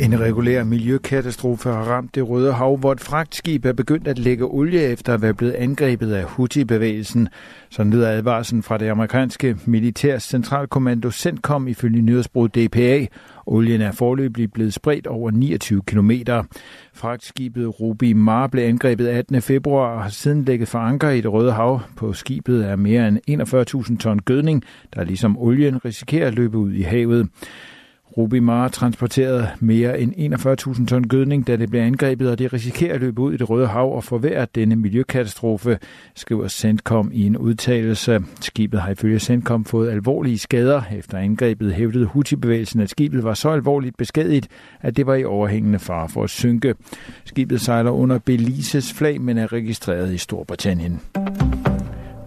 En regulær miljøkatastrofe har ramt det Røde Hav, hvor et fragtskib er begyndt at lægge olie efter at være blevet angrebet af Houthi-bevægelsen. Sådan lyder advarslen fra det amerikanske militærs centralkommando CENTCOM ifølge nyhedsbruget DPA. Olien er forløbig blevet spredt over 29 km. Fragtskibet Ruby Mar blev angrebet 18. februar og har siden lægget for anker i det Røde Hav. På skibet er mere end 41.000 ton gødning, der ligesom olien risikerer at løbe ud i havet. Rubimar transporterede mere end 41.000 ton gødning, da det blev angrebet, og det risikerer at løbe ud i det Røde Hav og forværre denne miljøkatastrofe, skriver Centcom i en udtalelse. Skibet har ifølge Centcom fået alvorlige skader. Efter angrebet hævdede Houthi-bevægelsen, at skibet var så alvorligt beskadiget, at det var i overhængende fare for at synke. Skibet sejler under Belises flag, men er registreret i Storbritannien.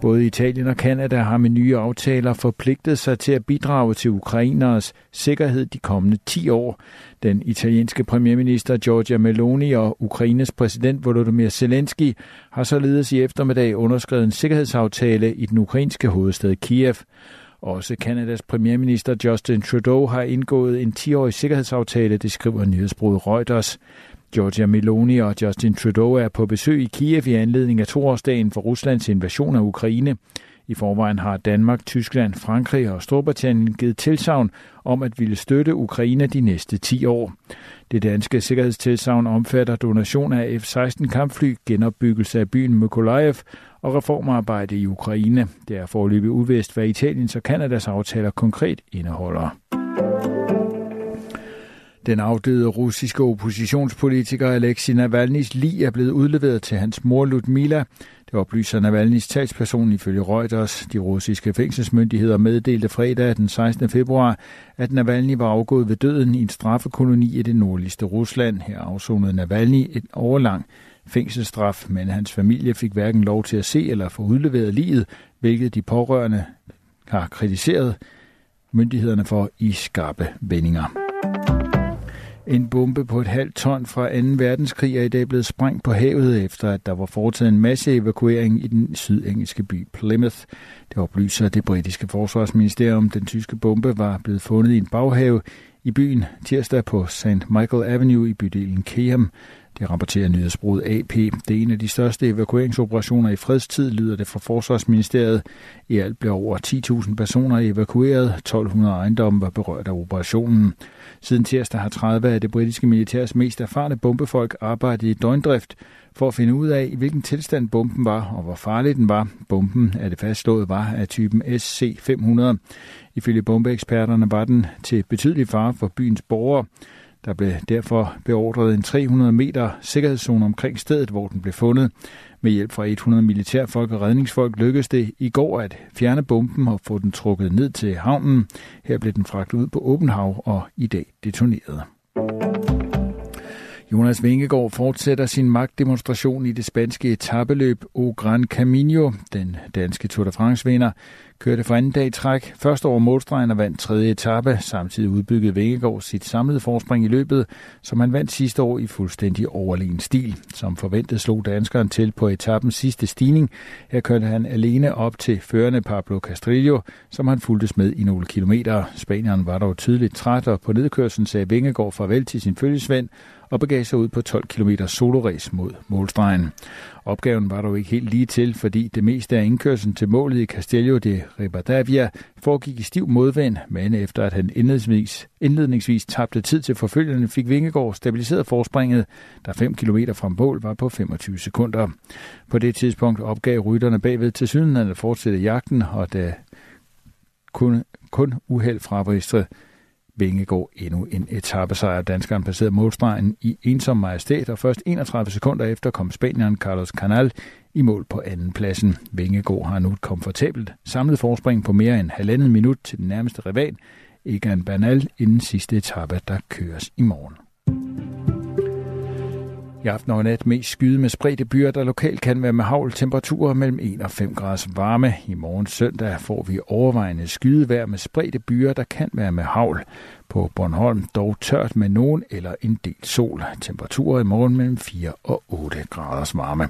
Både Italien og Kanada har med nye aftaler forpligtet sig til at bidrage til ukraineres sikkerhed de kommende 10 år. Den italienske premierminister Giorgia Meloni og Ukraines præsident Volodymyr Zelensky har således i eftermiddag underskrevet en sikkerhedsaftale i den ukrainske hovedstad Kiev. Også Kanadas premierminister Justin Trudeau har indgået en 10-årig sikkerhedsaftale, det skriver nyhedsbruget Reuters. Giorgia Meloni og Justin Trudeau er på besøg i Kiev i anledning af toårsdagen for Ruslands invasion af Ukraine. I forvejen har Danmark, Tyskland, Frankrig og Storbritannien givet tilsavn om at ville støtte Ukraine de næste 10 år. Det danske sikkerhedstilsavn omfatter donation af F-16 kampfly, genopbyggelse af byen Mykolaiv og reformarbejde i Ukraine. Det er forløbig uvist, hvad Italiens og Kanadas aftaler konkret indeholder. Den afdøde russiske oppositionspolitiker Alexei Navalny's lig er blevet udleveret til hans mor Ludmila. Det oplyser Navalny's talsperson ifølge Reuters. De russiske fængselsmyndigheder meddelte fredag den 16. februar, at Navalny var afgået ved døden i en straffekoloni i det nordligste Rusland. Her afsonede Navalny et overlang fængselsstraf, men hans familie fik hverken lov til at se eller få udleveret livet, hvilket de pårørende har kritiseret myndighederne for i skarpe vendinger. En bombe på et halvt ton fra 2. verdenskrig er i dag blevet sprængt på havet, efter at der var foretaget en masse evakuering i den sydengelske by Plymouth. Det oplyser det britiske forsvarsministerium. Den tyske bombe var blevet fundet i en baghave i byen tirsdag på St. Michael Avenue i bydelen Keham. Det rapporterer nyhedsbruget AP. Det er en af de største evakueringsoperationer i fredstid, lyder det fra Forsvarsministeriet. I alt blev over 10.000 personer evakueret. 1.200 ejendomme var berørt af operationen. Siden tirsdag har 30 af det britiske militærs mest erfarne bombefolk arbejdet i døgndrift for at finde ud af, i hvilken tilstand bomben var og hvor farlig den var. Bomben, er det fastslået, var af typen SC-500. Ifølge bombeeksperterne var den til betydelig fare for byens borgere. Der blev derfor beordret en 300 meter sikkerhedszone omkring stedet, hvor den blev fundet. Med hjælp fra 100 militærfolk og redningsfolk lykkedes det i går at fjerne bomben og få den trukket ned til havnen. Her blev den fragtet ud på åben hav og i dag detoneret. Jonas Vingegaard fortsætter sin magtdemonstration i det spanske etabeløb O Gran Camino. Den danske Tour de France-vinder kørte for anden dag i træk. Første over målstregen og vandt tredje etape. Samtidig udbyggede Vingegaard sit samlede forspring i løbet, som han vandt sidste år i fuldstændig overlegen stil. Som forventet slog danskeren til på etappens sidste stigning. Her kørte han alene op til førende Pablo Castrillo, som han fulgtes med i nogle kilometer. Spanieren var dog tydeligt træt, og på nedkørslen sagde Vingegaard farvel til sin følgesvend, og begav sig ud på 12 km soloræs mod målstregen. Opgaven var dog ikke helt lige til, fordi det meste af indkørslen til målet i Castello de Ribadavia foregik i stiv modvind, men efter at han indledningsvis, indledningsvis tabte tid til forfølgerne, fik Vingegaard stabiliseret forspringet, der 5 km fra mål var på 25 sekunder. På det tidspunkt opgav rytterne bagved til syden at fortsætte jagten, og da kun, kun uheld fra Bristre Vingegaard endnu en etappesejr. Danskeren passerede målstregen i ensom majestæt, og først 31 sekunder efter kom spanieren Carlos Canal i mål på anden pladsen. Vingegaard har nu et komfortabelt samlet forspring på mere end halvandet minut til den nærmeste rival, Egan Bernal, inden sidste etape, der køres i morgen. I aften og nat mest skyde med spredte byer, der lokalt kan være med havl temperaturer mellem 1 og 5 grader varme. I morgen søndag får vi overvejende skydevejr med spredte byer, der kan være med havl. På Bornholm dog tørt med nogen eller en del sol. Temperaturer i morgen mellem 4 og 8 graders varme.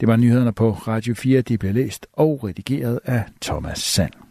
Det var nyhederne på Radio 4. De blev læst og redigeret af Thomas Sand.